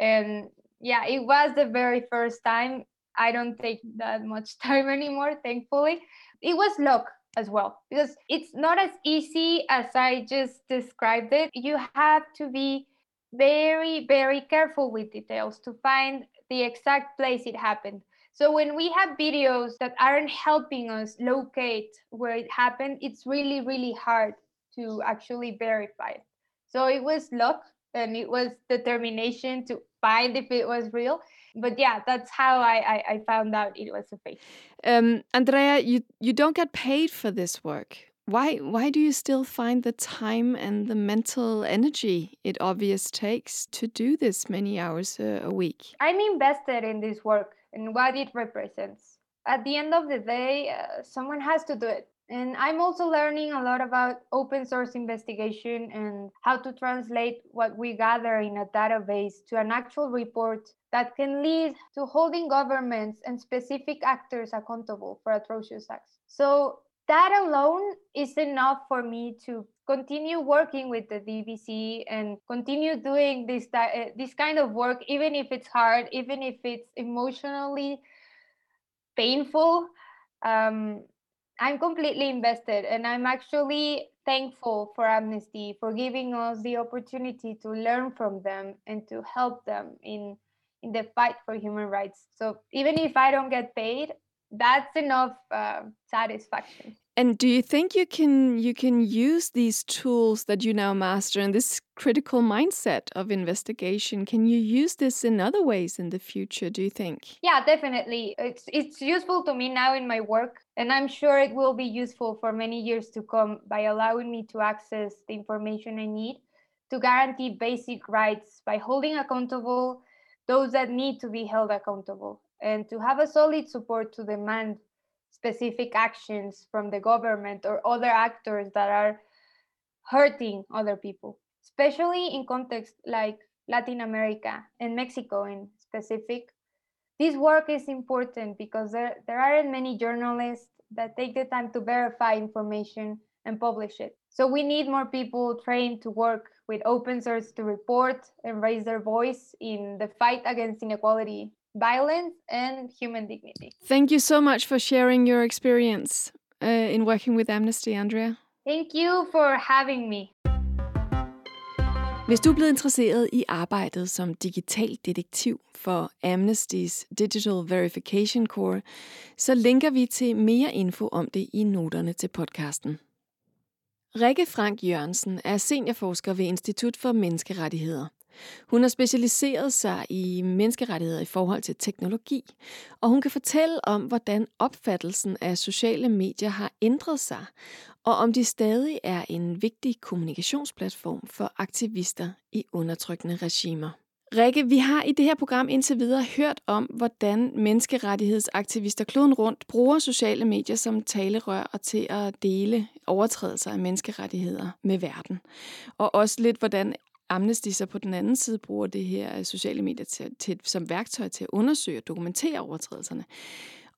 And yeah it was the very first time. I don't take that much time anymore thankfully. It was luck as well because it's not as easy as i just described it you have to be very very careful with details to find the exact place it happened so when we have videos that aren't helping us locate where it happened, it's really, really hard to actually verify it. So it was luck and it was determination to find if it was real. But yeah, that's how I, I, I found out it was a fake. Um, Andrea, you you don't get paid for this work. Why why do you still find the time and the mental energy it obvious takes to do this many hours a, a week? I'm invested in this work and what it represents. At the end of the day, uh, someone has to do it. And I'm also learning a lot about open source investigation and how to translate what we gather in a database to an actual report that can lead to holding governments and specific actors accountable for atrocious acts. So that alone is enough for me to continue working with the DVC and continue doing this uh, this kind of work, even if it's hard, even if it's emotionally painful. Um, I'm completely invested, and I'm actually thankful for Amnesty for giving us the opportunity to learn from them and to help them in in the fight for human rights. So even if I don't get paid, that's enough uh, satisfaction. And do you think you can you can use these tools that you now master and this critical mindset of investigation? Can you use this in other ways in the future? Do you think? Yeah, definitely. It's it's useful to me now in my work, and I'm sure it will be useful for many years to come by allowing me to access the information I need to guarantee basic rights by holding accountable those that need to be held accountable and to have a solid support to demand specific actions from the government or other actors that are hurting other people, especially in contexts like Latin America and Mexico in specific. This work is important because there, there aren't many journalists that take the time to verify information and publish it. So we need more people trained to work with open source to report and raise their voice in the fight against inequality violence and human dignity. Thank you so much for sharing your experience uh, in working with Amnesty, Andrea. Thank you for having me. Hvis du er blevet interesseret i arbejdet som digital detektiv for Amnesty's Digital Verification Core, så linker vi til mere info om det i noterne til podcasten. Rikke Frank Jørgensen er seniorforsker ved Institut for Menneskerettigheder. Hun har specialiseret sig i menneskerettigheder i forhold til teknologi, og hun kan fortælle om, hvordan opfattelsen af sociale medier har ændret sig, og om de stadig er en vigtig kommunikationsplatform for aktivister i undertrykkende regimer. Rikke, vi har i det her program indtil videre hørt om, hvordan menneskerettighedsaktivister kloden rundt bruger sociale medier som talerør og til at dele overtrædelser af menneskerettigheder med verden. Og også lidt, hvordan Amnesty så på den anden side bruger det her sociale medier til, til, som værktøj til at undersøge og dokumentere overtrædelserne.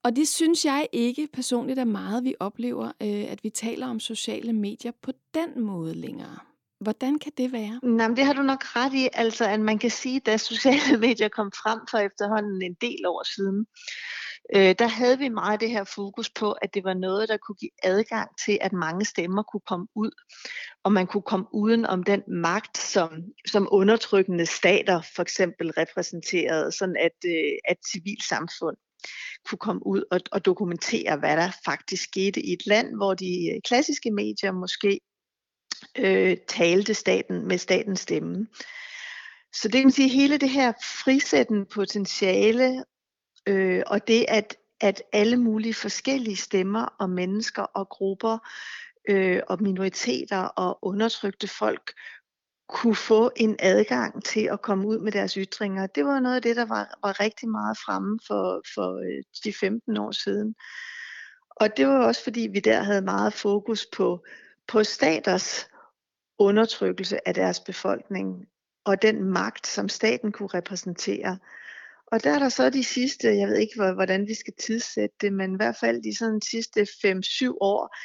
Og det synes jeg ikke personligt er meget, vi oplever, øh, at vi taler om sociale medier på den måde længere. Hvordan kan det være? Nej, men det har du nok ret i, altså at man kan sige, da sociale medier kom frem for efterhånden en del år siden, øh, der havde vi meget det her fokus på, at det var noget, der kunne give adgang til, at mange stemmer kunne komme ud, og man kunne komme uden om den magt, som, som undertrykkende stater for eksempel repræsenterede, sådan at, øh, at civilsamfund kunne komme ud og, og dokumentere, hvad der faktisk skete i et land, hvor de øh, klassiske medier måske øh, talte staten med statens stemme. Så det kan man sige, hele det her frisættende potentiale, øh, og det at, at alle mulige forskellige stemmer og mennesker og grupper øh, og minoriteter og undertrykte folk kunne få en adgang til at komme ud med deres ytringer. Det var noget af det, der var, var rigtig meget fremme for, for øh, de 15 år siden. Og det var også fordi, vi der havde meget fokus på, på staters undertrykkelse af deres befolkning og den magt, som staten kunne repræsentere. Og der er der så de sidste, jeg ved ikke, hvordan vi skal tidssætte det, men i hvert fald de sådan sidste 5-7 år,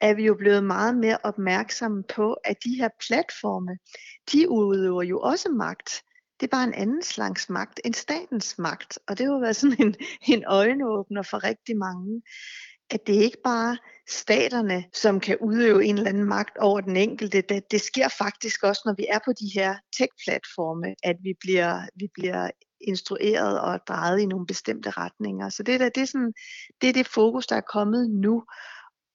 er vi jo blevet meget mere opmærksomme på, at de her platforme, de udøver jo også magt. Det er bare en anden slags magt, end statens magt. Og det har jo været sådan en, en øjenåbner for rigtig mange at det ikke bare staterne, som kan udøve en eller anden magt over den enkelte. Det, det sker faktisk også, når vi er på de her tech-platforme, at vi bliver, vi bliver instrueret og drejet i nogle bestemte retninger. Så det, der, det, er sådan, det er det fokus, der er kommet nu.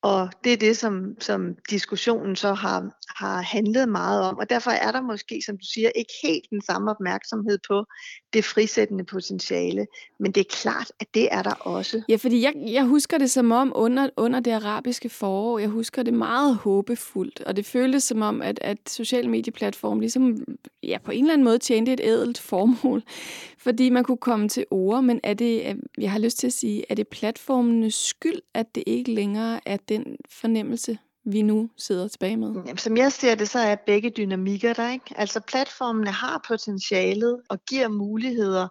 Og det er det, som, som diskussionen så har, har handlet meget om. Og derfor er der måske, som du siger, ikke helt den samme opmærksomhed på det frisættende potentiale. Men det er klart, at det er der også. Ja, fordi jeg, jeg husker det som om under, under det arabiske forår, jeg husker det meget håbefuldt. Og det føltes som om, at, at social medieplatform ligesom ja, på en eller anden måde tjente et ædelt formål. Fordi man kunne komme til ord, men er det, jeg har lyst til at sige, er det platformenes skyld, at det ikke længere er den fornemmelse, vi nu sidder tilbage med? Jamen, som jeg ser det, så er begge dynamikker der. Ikke? Altså platformene har potentialet og giver muligheder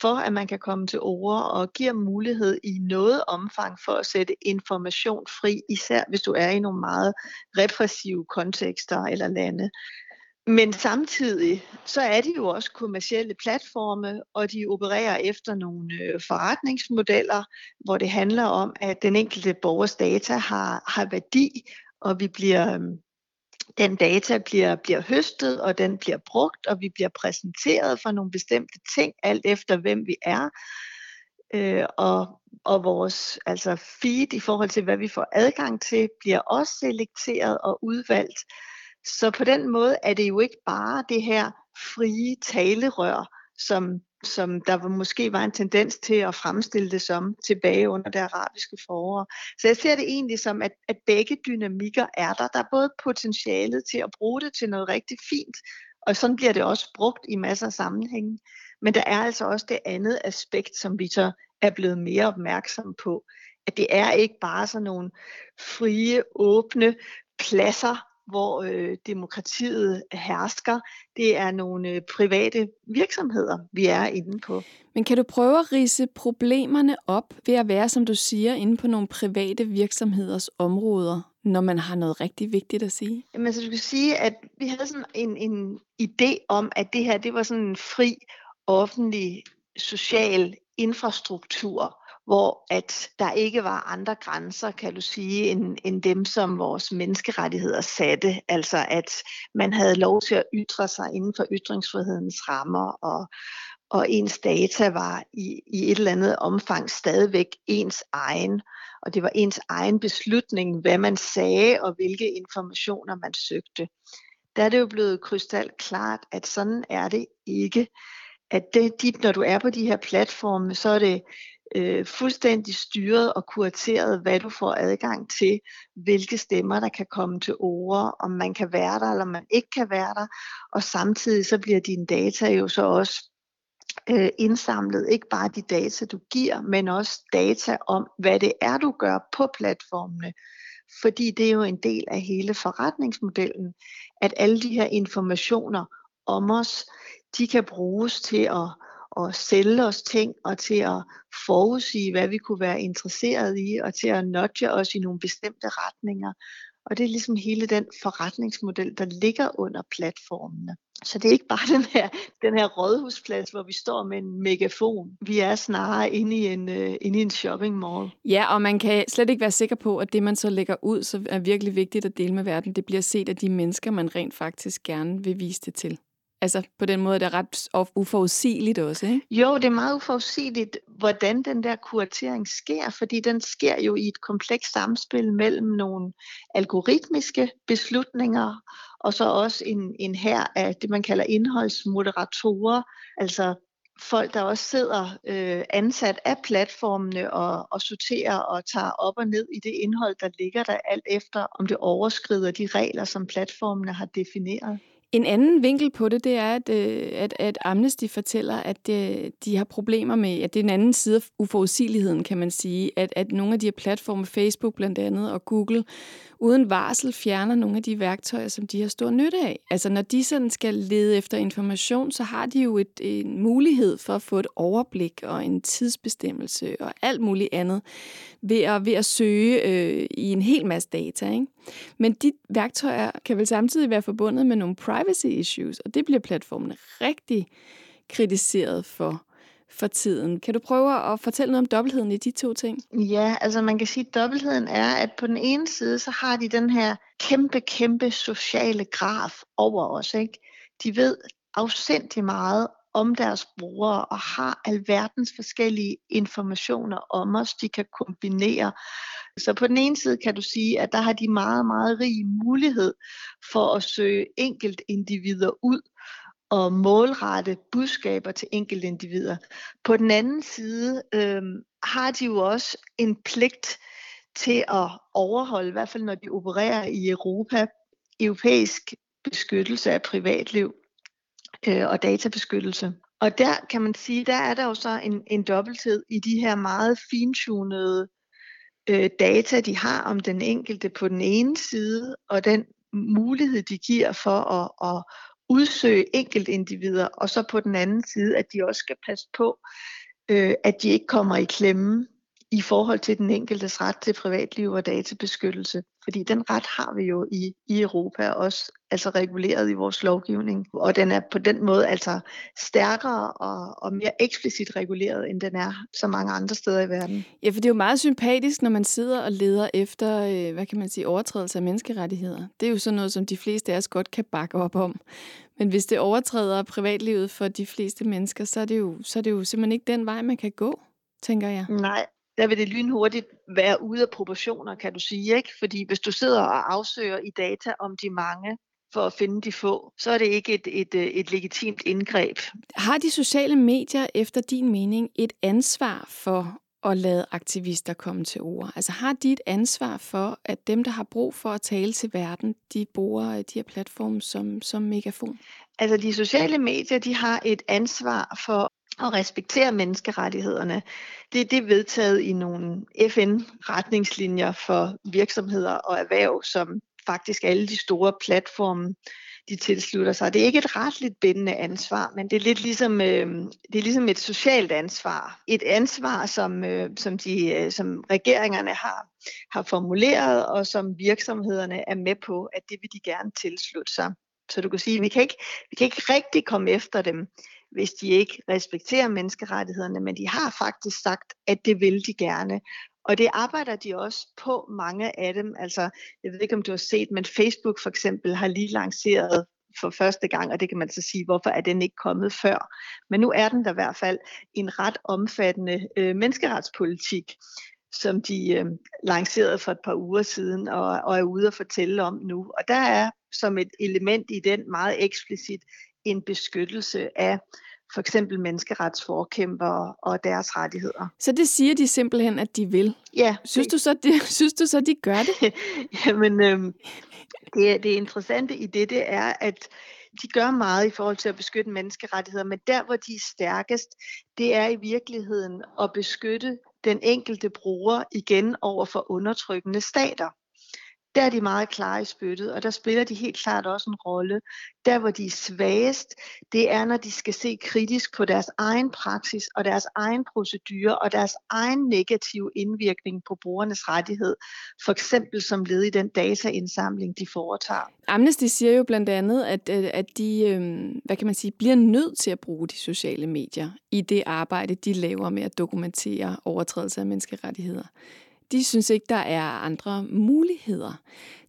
for, at man kan komme til ord og giver mulighed i noget omfang for at sætte information fri, især hvis du er i nogle meget repressive kontekster eller lande. Men samtidig så er de jo også kommercielle platforme, og de opererer efter nogle øh, forretningsmodeller, hvor det handler om, at den enkelte borgers data har, har værdi, og vi bliver, øhm, den data bliver, bliver høstet, og den bliver brugt, og vi bliver præsenteret for nogle bestemte ting, alt efter hvem vi er. Øh, og, og vores altså feed i forhold til, hvad vi får adgang til, bliver også selekteret og udvalgt. Så på den måde er det jo ikke bare det her frie talerør, som, som der måske var en tendens til at fremstille det som tilbage under det arabiske forår. Så jeg ser det egentlig som, at, at begge dynamikker er der. Der er både potentialet til at bruge det til noget rigtig fint, og sådan bliver det også brugt i masser af sammenhænge. Men der er altså også det andet aspekt, som vi så er blevet mere opmærksom på, at det er ikke bare sådan nogle frie, åbne pladser, hvor øh, demokratiet hersker. Det er nogle øh, private virksomheder, vi er inde på. Men kan du prøve at rise problemerne op ved at være, som du siger, inde på nogle private virksomheders områder, når man har noget rigtig vigtigt at sige? Jamen, så du kan sige, at vi havde sådan en, en idé om, at det her det var sådan en fri, offentlig, social infrastruktur, hvor at der ikke var andre grænser, kan du sige, end, end dem, som vores menneskerettigheder satte. Altså at man havde lov til at ytre sig inden for ytringsfrihedens rammer, og, og ens data var i, i et eller andet omfang stadigvæk ens egen. Og det var ens egen beslutning, hvad man sagde og hvilke informationer man søgte. Der er det jo blevet krystalklart, at sådan er det ikke. At det, når du er på de her platforme, så er det øh, fuldstændig styret og kurateret, hvad du får adgang til, hvilke stemmer, der kan komme til ord, om man kan være der, eller man ikke kan være der. Og samtidig så bliver dine data jo så også øh, indsamlet, ikke bare de data, du giver, men også data om, hvad det er, du gør på platformene. Fordi det er jo en del af hele forretningsmodellen, at alle de her informationer om os, de kan bruges til at at sælge os ting og til at forudsige, hvad vi kunne være interesseret i, og til at nudge os i nogle bestemte retninger. Og det er ligesom hele den forretningsmodel, der ligger under platformene. Så det er ikke bare den her, den her rådhusplads, hvor vi står med en megafon. Vi er snarere inde i en, uh, inde i en shopping mall. Ja, og man kan slet ikke være sikker på, at det, man så lægger ud, så er virkelig vigtigt at dele med verden, det bliver set af de mennesker, man rent faktisk gerne vil vise det til. Altså på den måde, det er ret uforudsigeligt også, ikke? Jo, det er meget uforudsigeligt, hvordan den der kuratering sker, fordi den sker jo i et komplekst samspil mellem nogle algoritmiske beslutninger, og så også en, en her af det, man kalder indholdsmoderatorer, altså folk, der også sidder øh, ansat af platformene og, og sorterer og tager op og ned i det indhold, der ligger der, alt efter om det overskrider de regler, som platformene har defineret. En anden vinkel på det, det er, at, øh, at, at Amnesty fortæller, at de, de har problemer med, at det er en anden side af uforudsigeligheden, kan man sige, at, at nogle af de her platforme, Facebook blandt andet og Google, uden varsel fjerner nogle af de værktøjer, som de har stor nytte af. Altså når de sådan skal lede efter information, så har de jo et, en mulighed for at få et overblik og en tidsbestemmelse og alt muligt andet ved at, ved at søge øh, i en hel masse data. Ikke? Men de værktøjer kan vel samtidig være forbundet med nogle private privacy issues, og det bliver platformen rigtig kritiseret for for tiden. Kan du prøve at fortælle noget om dobbeltheden i de to ting? Ja, altså man kan sige, at dobbeltheden er, at på den ene side, så har de den her kæmpe, kæmpe sociale graf over os. Ikke? De ved afsindig meget om deres brugere og har alverdens forskellige informationer om os, de kan kombinere. Så på den ene side kan du sige, at der har de meget, meget rig mulighed for at søge enkelt individer ud og målrette budskaber til enkelte individer. På den anden side øh, har de jo også en pligt til at overholde, i hvert fald når de opererer i Europa, europæisk beskyttelse af privatliv øh, og databeskyttelse. Og der kan man sige, der er der jo så en, en dobbelthed i de her meget fintunede øh, data, de har om den enkelte på den ene side, og den mulighed, de giver for at, at udsøge enkeltindivider, og så på den anden side, at de også skal passe på, øh, at de ikke kommer i klemme i forhold til den enkeltes ret til privatliv og databeskyttelse. Fordi den ret har vi jo i, i Europa også altså reguleret i vores lovgivning. Og den er på den måde altså stærkere og, og mere eksplicit reguleret, end den er så mange andre steder i verden. Ja, for det er jo meget sympatisk, når man sidder og leder efter, øh, hvad kan man sige, overtrædelse af menneskerettigheder. Det er jo sådan noget, som de fleste af os godt kan bakke op om. Men hvis det overtræder privatlivet for de fleste mennesker, så er det jo, så er det jo simpelthen ikke den vej, man kan gå, tænker jeg. Nej, der vil det lynhurtigt være ude af proportioner, kan du sige. ikke? Fordi hvis du sidder og afsøger i data om de mange, for at finde de få, så er det ikke et, et, et legitimt indgreb. Har de sociale medier efter din mening et ansvar for at lade aktivister komme til ord? Altså har de et ansvar for, at dem, der har brug for at tale til verden, de bruger de her platforme som, som megafon? Altså de sociale medier, de har et ansvar for og respektere menneskerettighederne. Det, det er vedtaget i nogle FN-retningslinjer for virksomheder og erhverv, som faktisk alle de store platforme de tilslutter sig. Det er ikke et retligt bindende ansvar, men det er lidt ligesom, øh, det er ligesom et socialt ansvar. Et ansvar, som, øh, som, de, øh, som regeringerne har, har formuleret, og som virksomhederne er med på, at det vil de gerne tilslutte sig. Så du kan sige, at vi kan ikke, vi kan ikke rigtig komme efter dem hvis de ikke respekterer menneskerettighederne, men de har faktisk sagt, at det vil de gerne. Og det arbejder de også på, mange af dem. Altså, jeg ved ikke, om du har set, men Facebook for eksempel har lige lanceret for første gang, og det kan man så sige, hvorfor er den ikke kommet før. Men nu er den der i hvert fald en ret omfattende øh, menneskeretspolitik, som de øh, lancerede for et par uger siden og, og er ude at fortælle om nu. Og der er som et element i den meget eksplicit en beskyttelse af for eksempel menneskeretsforkæmpere og deres rettigheder. Så det siger de simpelthen, at de vil? Ja. Synes, du, så, de, synes du så, de gør det? Jamen, øhm, det, det interessante i det, det er, at de gør meget i forhold til at beskytte menneskerettigheder, men der, hvor de er stærkest, det er i virkeligheden at beskytte den enkelte bruger igen over for undertrykkende stater der er de meget klare i spyttet, og der spiller de helt klart også en rolle. Der, hvor de er svagest, det er, når de skal se kritisk på deres egen praksis og deres egen procedure og deres egen negative indvirkning på brugernes rettighed, for eksempel som led i den dataindsamling, de foretager. Amnesty siger jo blandt andet, at, øh, at de øhm, hvad kan man sige, bliver nødt til at bruge de sociale medier i det arbejde, de laver med at dokumentere overtrædelse af menneskerettigheder de synes ikke, der er andre muligheder.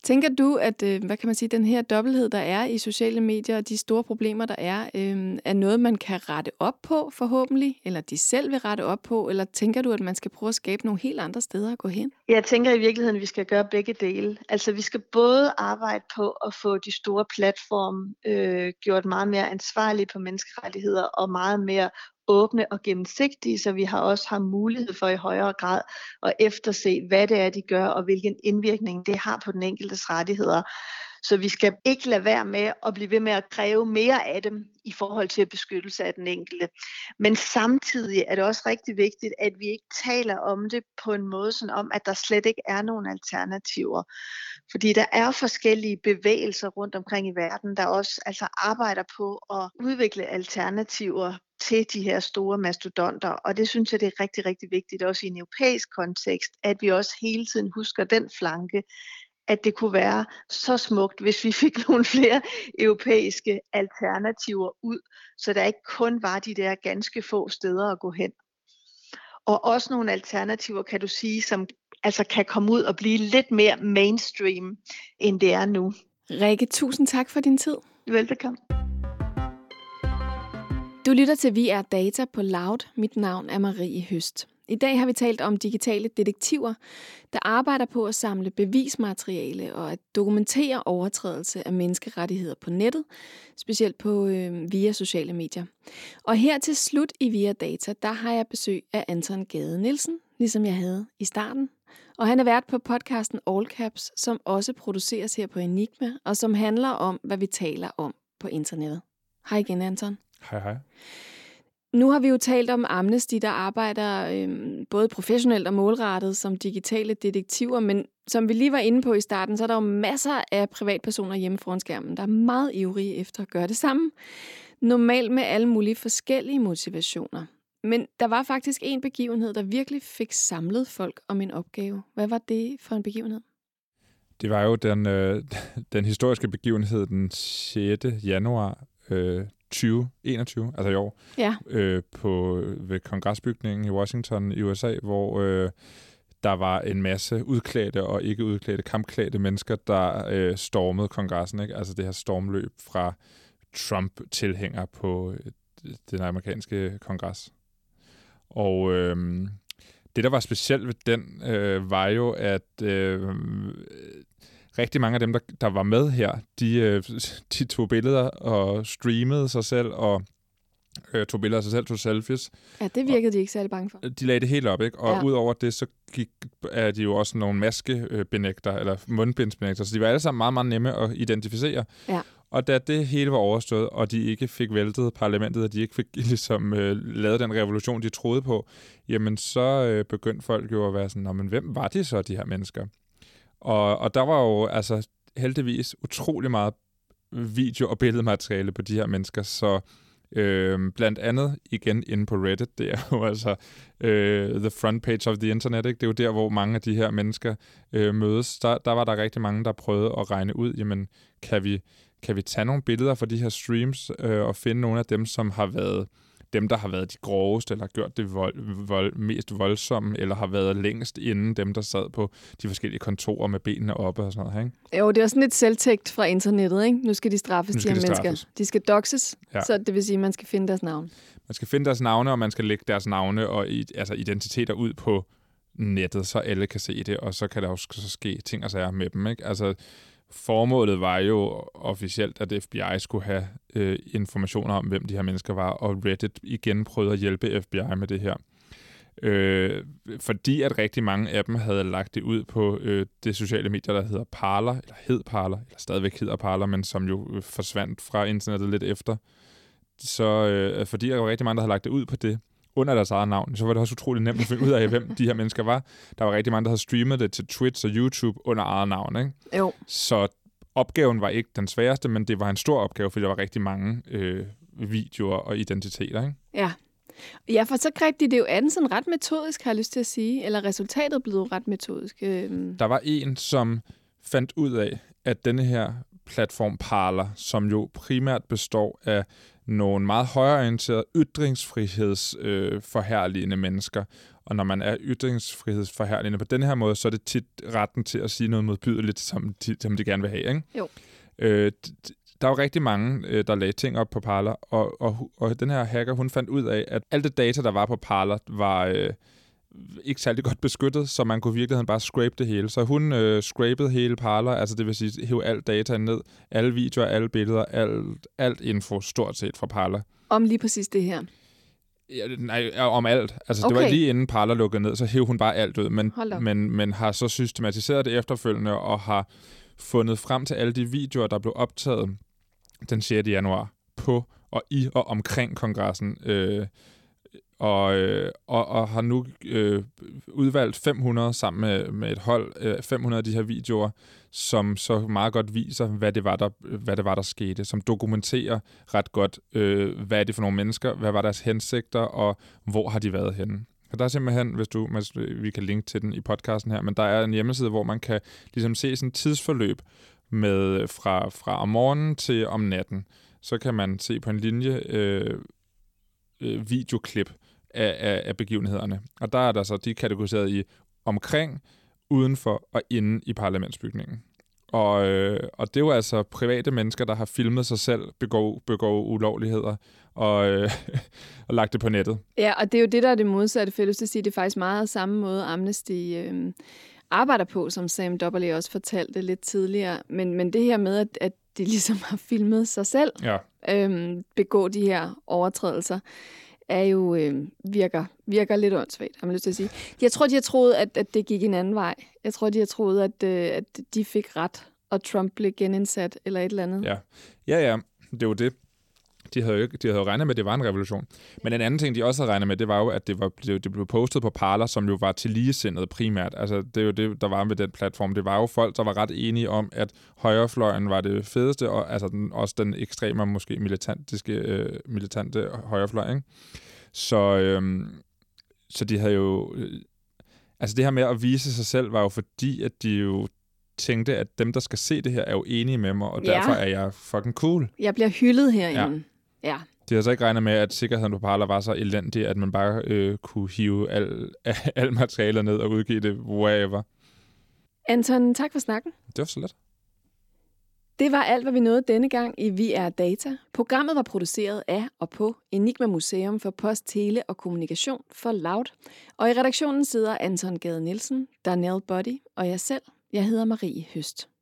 Tænker du, at øh, hvad kan man sige, den her dobbelthed, der er i sociale medier, og de store problemer, der er, øh, er noget, man kan rette op på forhåbentlig, eller de selv vil rette op på, eller tænker du, at man skal prøve at skabe nogle helt andre steder at gå hen? Jeg tænker i virkeligheden, at vi skal gøre begge dele. Altså vi skal både arbejde på at få de store platforme øh, gjort meget mere ansvarlige på menneskerettigheder, og meget mere åbne og gennemsigtige, så vi har også har mulighed for i højere grad at efterse, hvad det er, de gør, og hvilken indvirkning det har på den enkeltes rettigheder. Så vi skal ikke lade være med at blive ved med at kræve mere af dem i forhold til beskyttelse af den enkelte. Men samtidig er det også rigtig vigtigt, at vi ikke taler om det på en måde sådan om, at der slet ikke er nogen alternativer. Fordi der er forskellige bevægelser rundt omkring i verden, der også altså arbejder på at udvikle alternativer til de her store mastodonter. Og det synes jeg, det er rigtig, rigtig vigtigt, også i en europæisk kontekst, at vi også hele tiden husker den flanke, at det kunne være så smukt, hvis vi fik nogle flere europæiske alternativer ud, så der ikke kun var de der ganske få steder at gå hen. Og også nogle alternativer, kan du sige, som altså kan komme ud og blive lidt mere mainstream, end det er nu. Rikke, tusind tak for din tid. Velbekomme. Du lytter til Vi er Data på Loud. Mit navn er Marie Høst. I dag har vi talt om digitale detektiver, der arbejder på at samle bevismateriale og at dokumentere overtrædelse af menneskerettigheder på nettet, specielt på øh, via sociale medier. Og her til slut i Via Data, der har jeg besøg af Anton Gade Nielsen, ligesom jeg havde i starten. Og han er vært på podcasten All Caps, som også produceres her på Enigma, og som handler om, hvad vi taler om på internettet. Hej igen, Anton. Hej, hej. Nu har vi jo talt om Amnesty, der arbejder øhm, både professionelt og målrettet som digitale detektiver, men som vi lige var inde på i starten, så er der jo masser af privatpersoner hjemme foran skærmen, der er meget ivrige efter at gøre det samme. Normalt med alle mulige forskellige motivationer. Men der var faktisk en begivenhed, der virkelig fik samlet folk om en opgave. Hvad var det for en begivenhed? Det var jo den, øh, den historiske begivenhed den 6. januar øh, 2021, altså i år, ja. øh, på, ved kongresbygningen i Washington i USA, hvor øh, der var en masse udklædte og ikke udklædte, kampklædte mennesker, der øh, stormede kongressen. Ikke? Altså det her stormløb fra Trump-tilhænger på øh, den amerikanske kongres. Og øh, det, der var specielt ved den, øh, var jo, at øh, rigtig mange af dem, der, der var med her, de, øh, de tog billeder og streamede sig selv og øh, tog billeder af sig selv, tog selfies. Ja, det virkede og, de ikke særlig bange for. De lagde det helt op, ikke? Og ja. udover det, så gik, er de jo også nogle maskebenægter, eller mundbindsbenægter, så de var alle sammen meget, meget nemme at identificere. Ja. Og da det hele var overstået, og de ikke fik væltet parlamentet, og de ikke fik ligesom øh, lavet den revolution, de troede på, jamen så øh, begyndte folk jo at være sådan, men hvem var de så, de her mennesker? Og, og der var jo altså heldigvis utrolig meget video- og billedmateriale på de her mennesker, så øh, blandt andet igen inde på Reddit, det er jo altså øh, the front page of the internet, ikke? det er jo der, hvor mange af de her mennesker øh, mødes. Der, der var der rigtig mange, der prøvede at regne ud, jamen kan vi, kan vi tage nogle billeder fra de her streams øh, og finde nogle af dem, som har været dem, der har været de groveste, eller har gjort det vold, vold, mest voldsomme, eller har været længst inden dem, der sad på de forskellige kontorer med benene oppe og sådan noget. Ikke? Jo, det er sådan et selvtægt fra internettet. Ikke? Nu skal de straffes, skal de her de mennesker. Straffes. De skal doxes, ja. så det vil sige, at man skal finde deres navn. Man skal finde deres navne, og man skal lægge deres navne og altså identiteter ud på nettet, så alle kan se det, og så kan der også så ske ting og sager med dem. Ikke? Altså, formålet var jo officielt, at FBI skulle have øh, informationer om, hvem de her mennesker var, og Reddit igen prøvede at hjælpe FBI med det her. Øh, fordi at rigtig mange af dem havde lagt det ud på øh, det sociale medier, der hedder Parler, eller hed Parler, eller stadigvæk hedder Parler, men som jo øh, forsvandt fra internettet lidt efter. Så øh, fordi der var rigtig mange, der havde lagt det ud på det, under deres eget navn, så var det også utrolig nemt at finde ud af, hvem de her mennesker var. Der var rigtig mange, der havde streamet det til Twitch og YouTube under eget navn. Ikke? Jo. Så opgaven var ikke den sværeste, men det var en stor opgave, fordi der var rigtig mange øh, videoer og identiteter. Ikke? Ja. Ja, for så greb de det jo an sådan ret metodisk, har jeg lyst til at sige. Eller resultatet blev ret metodisk. Øhm. Der var en, som fandt ud af, at denne her platform Parler, som jo primært består af nogle meget højorienterede ytringsfrihedsforherligende øh, mennesker. Og når man er ytringsfrihedsforherligende på den her måde, så er det tit retten til at sige noget modbydeligt, som de, som de gerne vil have. Ikke? Jo. Øh, der er jo rigtig mange, øh, der lagde ting op på Parler, og, og, og den her hacker, hun fandt ud af, at alt det data, der var på Parler, var... Øh, ikke særlig godt beskyttet, så man kunne i virkeligheden bare scrape det hele. Så hun øh, scrapede hele Parler, altså det vil sige hæve alt data ned, alle videoer, alle billeder, alt, alt info stort set fra Parler. Om lige præcis det her? Ja, nej, om alt. Altså okay. det var lige inden Parler lukkede ned, så hævde hun bare alt ud, men, men, men har så systematiseret det efterfølgende og har fundet frem til alle de videoer, der blev optaget den 6. januar på og i og omkring kongressen. Øh, og, øh, og, og har nu øh, udvalgt 500 sammen med, med et hold, øh, 500 af de her videoer, som så meget godt viser, hvad det var, der, hvad det var, der skete, som dokumenterer ret godt, øh, hvad er det for nogle mennesker, hvad var deres hensigter, og hvor har de været henne. Og der er simpelthen, hvis du, øh, vi kan linke til den i podcasten her, men der er en hjemmeside, hvor man kan ligesom se sådan et tidsforløb med øh, fra, fra om morgenen til om natten. Så kan man se på en linje øh, øh, videoklip, af, af, af begivenhederne. Og der er der så, de er kategoriseret i omkring, udenfor og inde i parlamentsbygningen. Og, øh, og det er jo altså private mennesker, der har filmet sig selv begå, begå ulovligheder og, øh, og lagt det på nettet. Ja, og det er jo det, der er det modsatte, for jeg lyst til at sige, det er faktisk meget samme måde Amnesty øh, arbejder på, som Sam W. også fortalte lidt tidligere. Men, men det her med, at, at de ligesom har filmet sig selv ja. øh, begå de her overtrædelser, er jo øh, virker, virker lidt åndssvagt, har man lyst til at sige. Jeg tror, de har troet, at, at det gik en anden vej. Jeg tror, de har troet, at, øh, at de fik ret, og Trump blev genindsat, eller et eller andet. Ja, ja, ja. det var det de havde jo, de havde jo regnet med, at det var en revolution. Men en anden ting, de også havde regnet med, det var jo, at det, var, det, det blev postet på Parler, som jo var til ligesindet primært. Altså, det er jo det, der var med den platform. Det var jo folk, der var ret enige om, at højrefløjen var det fedeste, og altså den, også den ekstreme, måske militantiske, øh, militante højrefløj. Ikke? Så, øh, så de havde jo... Øh, altså det her med at vise sig selv, var jo fordi, at de jo tænkte, at dem, der skal se det her, er jo enige med mig, og ja. derfor er jeg fucking cool. Jeg bliver hyldet herinde. Ja. Ja. De har så ikke regnet med, at sikkerheden på Parler var så elendig, at man bare øh, kunne hive al, al materialet ned og udgive det wherever. Anton, tak for snakken. Det var så let. Det var alt, hvad vi nåede denne gang i Vi er Data. Programmet var produceret af og på Enigma Museum for Post, Tele og Kommunikation for Loud. Og i redaktionen sidder Anton Gade Nielsen, Daniel Body og jeg selv. Jeg hedder Marie Høst.